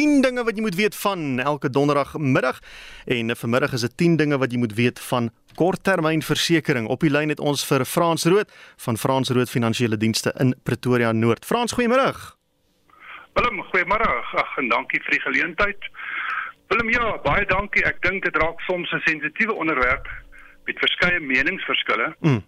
10 dinge wat jy moet weet van elke donderdagmiddag en vanmiddag is dit 10 dinge wat jy moet weet van korttermynversekering. Op die lyn het ons vir Frans Rood van Frans Rood Finansiële Dienste in Pretoria Noord. Frans, goeiemôre. Willem, goeiemôre. Ag, en dankie vir die geleentheid. Willem, ja, baie dankie. Ek dink dit raak soms 'n sensitiewe onderwerp met verskeie meningsverskille. Mm.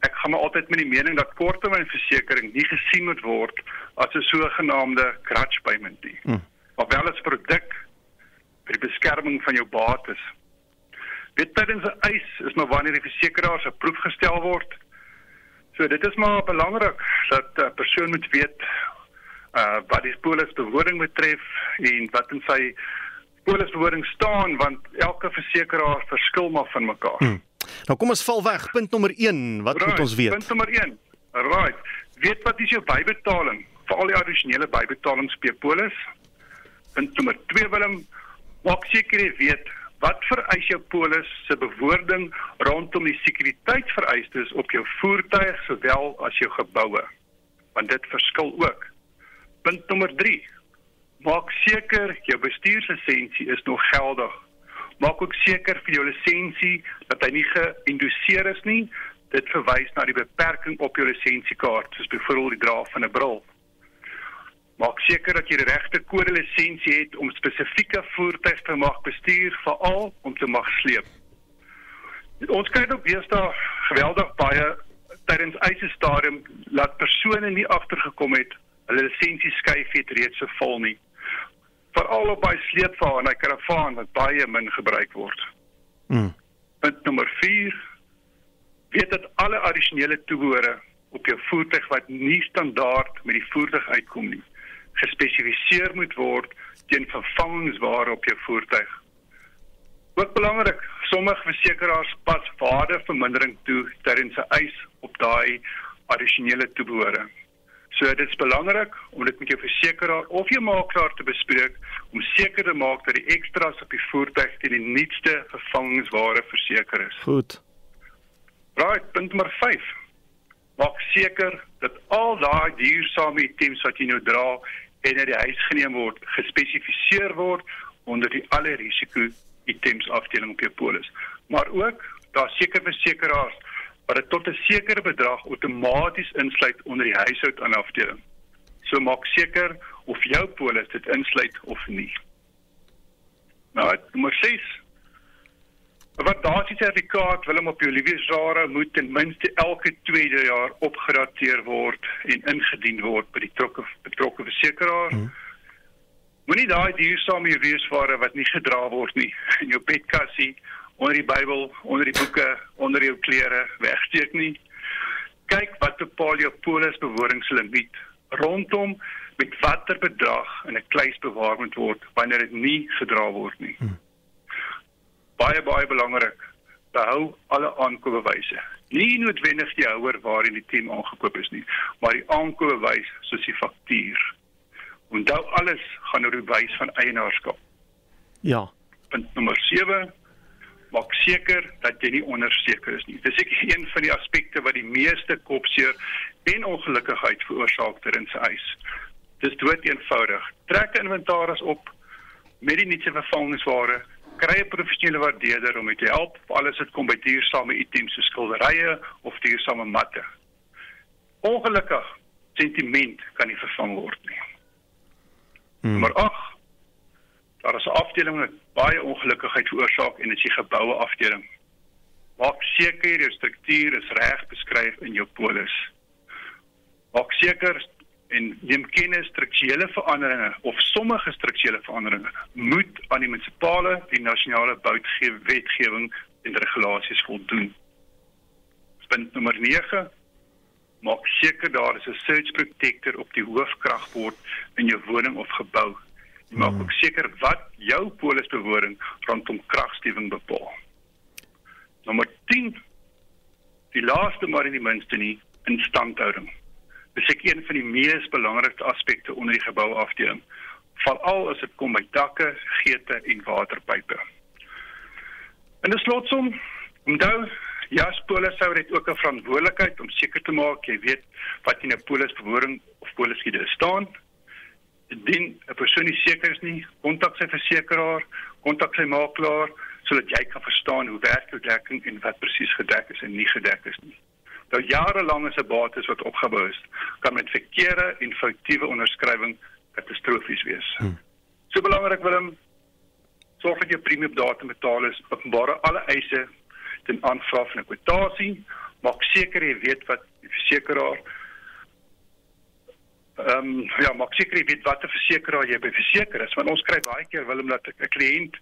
Ek gaan maar altyd met die mening dat korttermynversekering nie gesien moet word as 'n sogenaamde crutch payment nie. Mm. Maar wel as produk vir die beskerming van jou bates. Dit tydens 'n eis is maar wanneer die versekeraar se proef gestel word. So dit is maar belangrik dat 'n uh, persoon moet weet uh wat die polisbewoning betref en wat in sy polisbewoning staan want elke versekeraar verskil maar van mekaar. Hmm. Nou kom ons val weg. Punt nommer 1, wat right, moet ons weet? Punt nommer 1. Right. Weet wat is jou bybetaling vir al die addisionele bybetalings per polis? Punt nommer 2 Willem, maak seker jy weet wat vereis jou polis se bewoording rondom die sekuriteitsvereistes op jou voertuig sowel as jou geboue want dit verskil ook. Punt nommer 3 maak seker jou bestuurslisensie is nog geldig. Maak ook seker vir jou lisensie dat hy nie geïnduseer is nie. Dit verwys na die beperking op jou lisensiekaart soos byvoorbeeld die dra van 'n bril Maak seker dat jy die regte kode lisensie het om spesifieke voertuie te mag bestuur, veral om te mag sleep. Ons kyk ook weer daar geweldig baie tydens eise stadium laat persone nie agtergekom het hulle lisensie skuif het reeds so vol nie. Veral op by sleepvaar en hy karavaan wat baie min gebruik word. Mm. Punt nommer 4 weet dat alle addisionele toebehore op jou voertuig wat nie standaard met die voertuig uitkom nie gespesifiseer moet word teen vervangingsware op jou voertuig. Ook belangrik, sommige versekeraars pas waardevermindering toe terwyl se eis op daai addisionele toebehore. So dit is belangrik om dit met jou versekeraar of jou makelaar te bespreek om seker te maak dat die ekstra's op die voertuig teen die nuutste vervangingsware verseker is. Goed. Right, punt nommer 5. Maak seker dat al daai duursame items wat jy nou dra en in die huis geneem word, gespesifiseer word onder die alle risiko items afdeling op jou polis. Maar ook daar seker versekeraars wat dit tot 'n sekere bedrag outomaties insluit onder die huishoud afdeling. So maak seker of jou polis dit insluit of nie. Nou, nommer 6 Wat daardie sertifikaat wil hom op jou liefdesjare moet ten minste elke tweede jaar opgedateer word en ingedien word by die betrokke betrokke versekeraar. Hmm. Moenie daai duursame weesware wat nie gedra word nie in jou bedkassie, onder die Bybel, onder die boeke, onder jou klere wegsteek nie. Kyk wat bepaal jou polisbeworingslimiet rondom met watter bedrag in 'n kluis bewaar moet word wanneer dit nie gedra word nie. Hmm baie baie belangrik behou alle aankoopbewyse. Nie noodwendig die houer waarin die team aangekoop is nie, maar die aankoopbewys soos die faktuur. Onthou alles gaan oor die wys van eienaarskap. Ja. Punt nommer 7 maak seker dat jy nie onderseker is nie. Dis ek een van die aspekte wat die meeste kopseer en ongelukkigheid veroorsaak ter in sy eis. Dis dood eenvoudig. Trek inventaris op met die nuutste vervangingsware kry 'n professionele waardeerder om te help alles wat kom by duursame items so skilderye of duursame matte. Ongelukkig sentiment kan nie vervang word nie. Hmm. Maar ag, daar is 'n afdeling wat baie ongelukkigheid veroorsaak en dit is die geboue afdeling. Maak seker jou struktuur is reg beskryf in jou polis. Maak seker en neem kennis strukturele veranderinge of sommige strukturele veranderinge moet aan die munisipale en nasionale boutgewetgewing en regulasies voldoen. Punt nommer 9 maak seker daar is 'n surge protector op die hoofkragbord in jou woning of gebou. Jy maak ook seker wat jou polisbewoning rondom kragstewing bepaal. Nommer 10 die laaste maar nie die minste nie, instandhouding dis ek een van die mees belangrikste aspekte onder die gebouafdeling veral as dit kom by dakke, geete en waterpype. En dis slotsom onthou ja, polis sou dit ook 'n verantwoordelikheid om seker te maak jy weet wat in 'n polisbewoning of polisgiede staan. Indien 'n persoon nie seker is nie, kontak sy versekeraar, kontak sy makelaar sodat jy kan verstaan hoe werk jou dekking en wat presies gedek is en nie gedek is nie. Nou jarelang is 'n bates wat opgebou is, kan met verkeerde en foutiewe onderskrywing katastrofies wees. Hmm. So belangrik Willem, sorg dat jou premie op datum betaal is, openbare alle eise ten aanvraag van 'n kwotasie, maak seker jy weet wat die versekeraar ehm um, ja, maak seker jy weet watter versekeraar jy by verseker is, want ons kry baie keer Willem dat 'n kliënt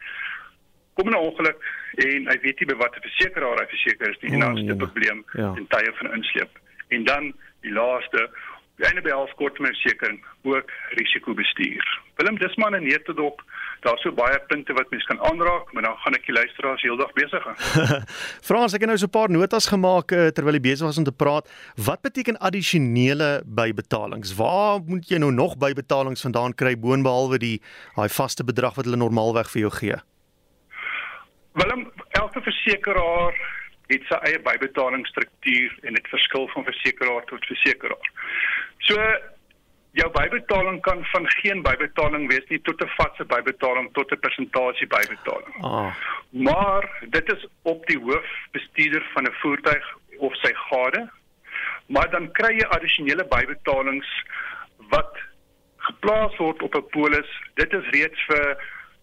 kom in 'n ongeluk en hy weet nie by watter versekeraar hy verseker is nie, oh, en dan is dit 'n ja. probleem ja. in tye van insleep. En dan die laaste Die ene behels korttermynversekering ook risikobestuur. Willem, dis maar 'n netedop. Daar's so baie punte wat mens kan aanraak, maar dan gaan ek die luisteraars heeldag besig hou. Frans, ek het nou so 'n paar notas gemaak uh, terwyl jy besig was om te praat. Wat beteken addisionele bybetalings? Waar moet jy nou nog bybetalings vandaan kry boonbehalwe die daai vaste bedrag wat hulle normaalweg vir jou gee? Willem, elke versekeraar het sy eie bybetalingsstruktuur en dit verskil van versekeraar tot versekeraar. So jou bybetaling kan van geen bybetaling wees nie tot 'n vatse bybetaling tot 'n persentasie bybetaling. Ah. Maar dit is op die hoofbestuurder van 'n voertuig of sy gade. Maar dan kry jy addisionele bybetalings wat geplaas word op 'n polis. Dit is reeds vir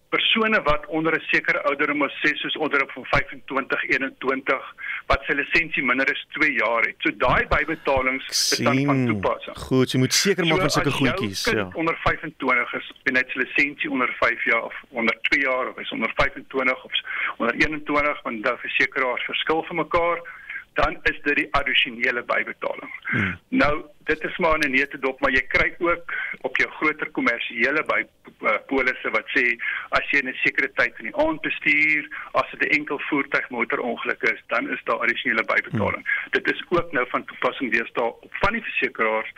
persone wat onder 'n sekere ouderdom is, sê soos onder op van 25, 21 wat sy lisensie minder as 2 jaar het. So daai bybetalings is dan van toepassing. Goed, jy moet seker maak van so, sulke goedjies, ja. Onder 25 is en hy het sy lisensie onder 5 jaar of onder 2 jaar of is onder 25 of onder 21 want daar versekeraars verskil van mekaar dan is dit die addisionele bybetaling. Hmm. Nou, dit is maar 'n nette dop, maar jy kry ook op jou groter kommersiële by uh, polisse wat sê as jy 'n sekere tyd in die aand bestuur, as dit 'n enkel voertuig motorongeluk is, dan is daar addisionele bybetaling. Hmm. Dit is ook nou van toepassing deesdae op van die versekeraars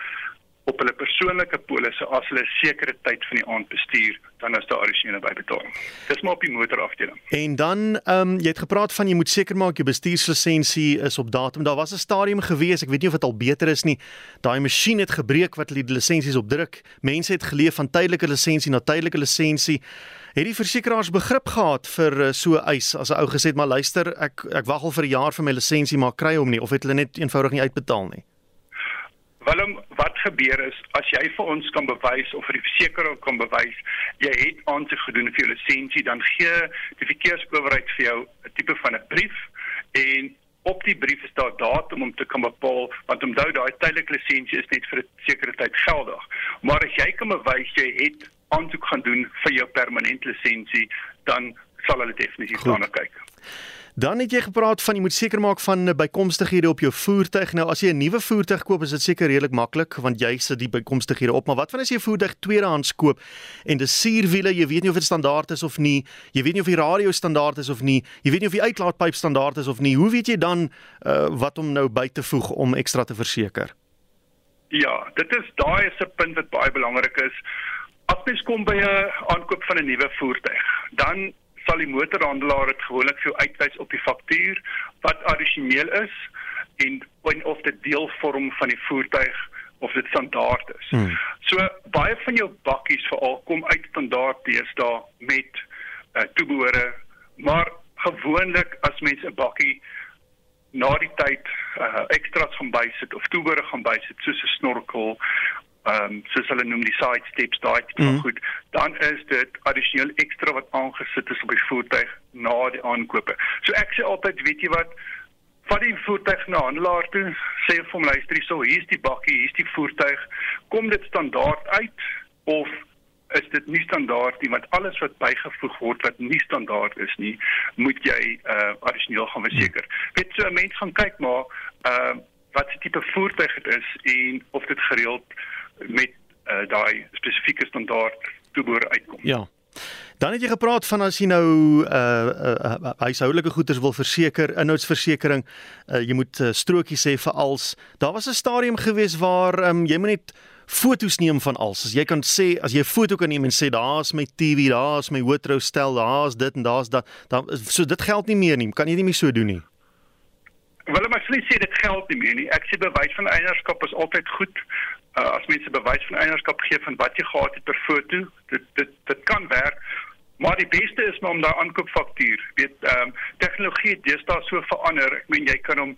op hulle persoonlike polisse as hulle 'n sekere tyd van die aand bestuur, dan is daar addisionele bybetaling. Dis maar op die motorafdeling. En dan, ehm um, jy het gepraat van jy moet seker maak jou bestuurslisensie is op datum. Daar was 'n stadium gewees, ek weet nie of dit al beter is nie. Daai masjien het gebreek wat hulle die lisensies opdruk. Mense het geleef van tydelike lisensie na tydelike lisensie. Het die versekeraars begrip gehad vir eh, so eis as 'n ou gesê het maar luister, ek ek wag al vir 'n jaar vir my lisensie maar kry hom nie of het hulle net eenvoudig nie uitbetaal nie? Willem, wat gebeur is as jy vir ons kan bewys of vir die versekeraar kan bewys jy het aansoek gedoen vir jou lisensie, dan gee die verkeersowerheid vir jou 'n tipe van 'n brief en op die brief is daar datum om te kan bepaal want onthou daai tydelike lisensie is net vir 'n sekere tyd geldig. Maar as jy kan bewys jy het aansoek gaan doen vir jou permanente lisensie, dan sal hulle definitief daarna kyk. Dan het jy gepraat van jy moet seker maak van eh, bykomstighede op jou voertuig. Nou as jy 'n nuwe voertuig koop, is dit seker redelik maklik want jy sit die bykomstighede op. Maar wat van as jy 'n voertuig tweedehands koop en dis suurwiele, jy weet nie of dit standaard is of nie. Jy weet nie of die radio standaard is of nie. Jy weet nie of die uitlaatpyp standaard is of nie. Hoe weet jy dan uh, wat om nou by te voeg om ekstra te verseker? Ja, dit is daai is 'n punt wat baie belangrik is. As mens kom by 'n aankoop van 'n nuwe voertuig, dan sal die motorhandelaar dit gewoonlik vir jou uitwys op die faktuur wat addisioneel is en of dit deel vorm van die voertuig of dit standaard is. Hmm. So baie van jou bakkies veral kom uit standaard deesdae met uh, toebehore, maar gewoonlik as mense 'n bakkie na die tyd uh, ekstra's gaan bysit of toebehore gaan bysit soos 'n snorkel ehm um, soos hulle noem die side steps daai tipe mm. goed dan is dit addisioneel ekstra wat aangesit is op die voertuig na die aankope. So ek sê altyd weet jy wat vat die voertuig na handelaar toe sê vir hom luister hierso hier's die bakkie hier's die voertuig kom dit standaard uit of is dit nie standaard nie want alles wat bygevoeg word wat nie standaard is nie moet jy uh addisioneel gaan verseker. Mm. Weet so 'n mens gaan kyk maar uh wat se tipe voertuig dit is en of dit gereeld met uh, daai spesifieke standaard toeboor uitkom. Ja. Dan het jy gepraat van as jy nou uh uh, uh huishoudelike goederes wil verseker, inhoudsversekering, uh, jy moet uh, strokies hê vir als. Daar was 'n stadium gewees waar um, jy moet net foto's neem van als. As jy kan sê as jy 'n foto kan neem en sê daar's my TV, daar's my hoëtrou stel, daar's dit en daar's dat, dan so dit geld nie meer nie. Kan jy nie meer so doen nie. Wel, maar ek sê dit geld nie meer nie. Ek sê bewys van eienaarskap is altyd goed uh, as mense bewys van eienaarskap gee van wat jy gehad het per foto. Dit dit dit kan werk. Maar die beste is maar om daai aankoopfaktuur, weet ehm um, tegnologie het deesdae so verander. Ek meen jy kan hom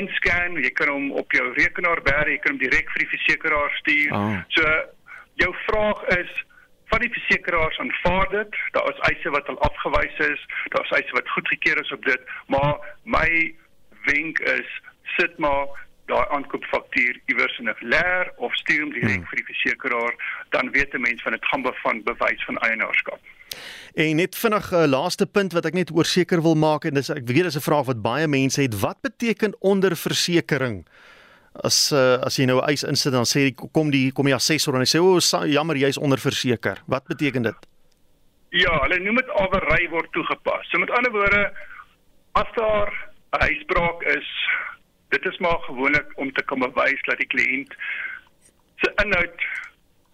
inscan, jy kan hom op jou rekenaar bær, jy kan hom direk vir die versekeraar stuur. Oh. So jou vraag is van die versekeraars aanvaar dit. Daar is eise wat al afgewys is, daar is eise wat goedgekeur is op dit, maar my wenk is sit maar daai aankoopfaktuur iewers in 'n leer of stuur hom direk hmm. vir die versekeraar, dan weet 'n mens van dit gaan bevan bewys van eienaarskap. En net vinnig 'n uh, laaste punt wat ek net oor seker wil maak en dis ek weet dis 'n vraag wat baie mense het. Wat beteken onderversekering? As uh, as jy nou 'n eis insit dan sê die kom die kom die assessor en hy sê o oh, jammer jy's onderverseker. Wat beteken dit? Ja, hulle noem dit awery word toegepas. So met ander woorde as daar 'n huisbraak is, dit is maar gewoonlik om te kom bewys dat die kliënt se inhoud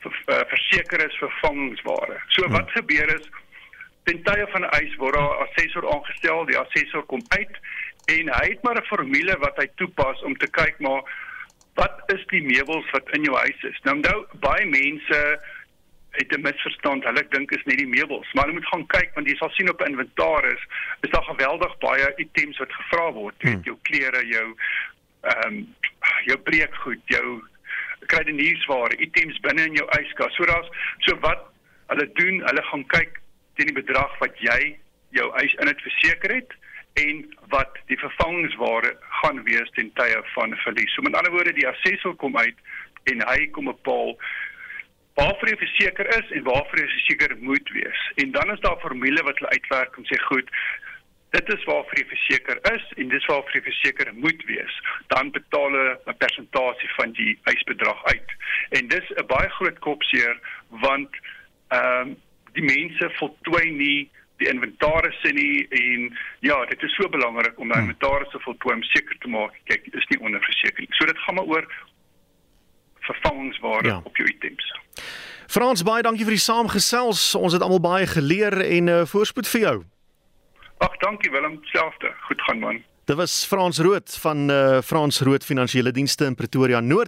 Eh, verseker is vervangingsware. So hmm. wat gebeur is ten tye van 'n eis word daar 'n assessor aangestel, die assessor kom uit en hy het maar 'n formule wat hy toepas om te kyk maar wat is die meubels wat in jou huis is. Nou nou baie mense het 'n misverstand. Hulle dink is net die meubels, maar jy moet gaan kyk want jy sal sien op inventaris is daar geweldig baie items wat gevra word. Jy hmm. weet jou klere, jou ehm um, jou breekgoed, jou kruideniersware, items binne in jou yskas. So daar's so wat hulle doen, hulle gaan kyk teen die bedrag wat jy jou eis in het verseker het en wat die vervangingsware gaan wees ten tye van verlies. So met ander woorde, die assessor kom uit en hy kom bepaal waarvoor jy verseker is en waarvoor jy verseker moet wees. En dan is daar 'n formule wat hulle uitwerk om sê goed, dit is waarvoor jy verseker is en dis waarvoor jy verseker moet wees, dan betaal hulle 'n persentasie van die eisbedrag uit. En dis 'n baie groot kopseer want ehm um, die mense voltooi nie die inventaris nie en ja, dit is so belangrik om daai hmm. inventaris te voltooi om seker te maak kyk, is nie onderversekering. So dit gaan maar oor vervangingsware ja. op jou items. Frans baie dankie vir die saamgesels. Ons het almal baie geleer en uh, voorspoed vir jou. Ag, dankie Willem, selfde. Goed gaan man. Dit was Frans Rood van uh Frans Rood Finansiële Dienste in Pretoria Noord.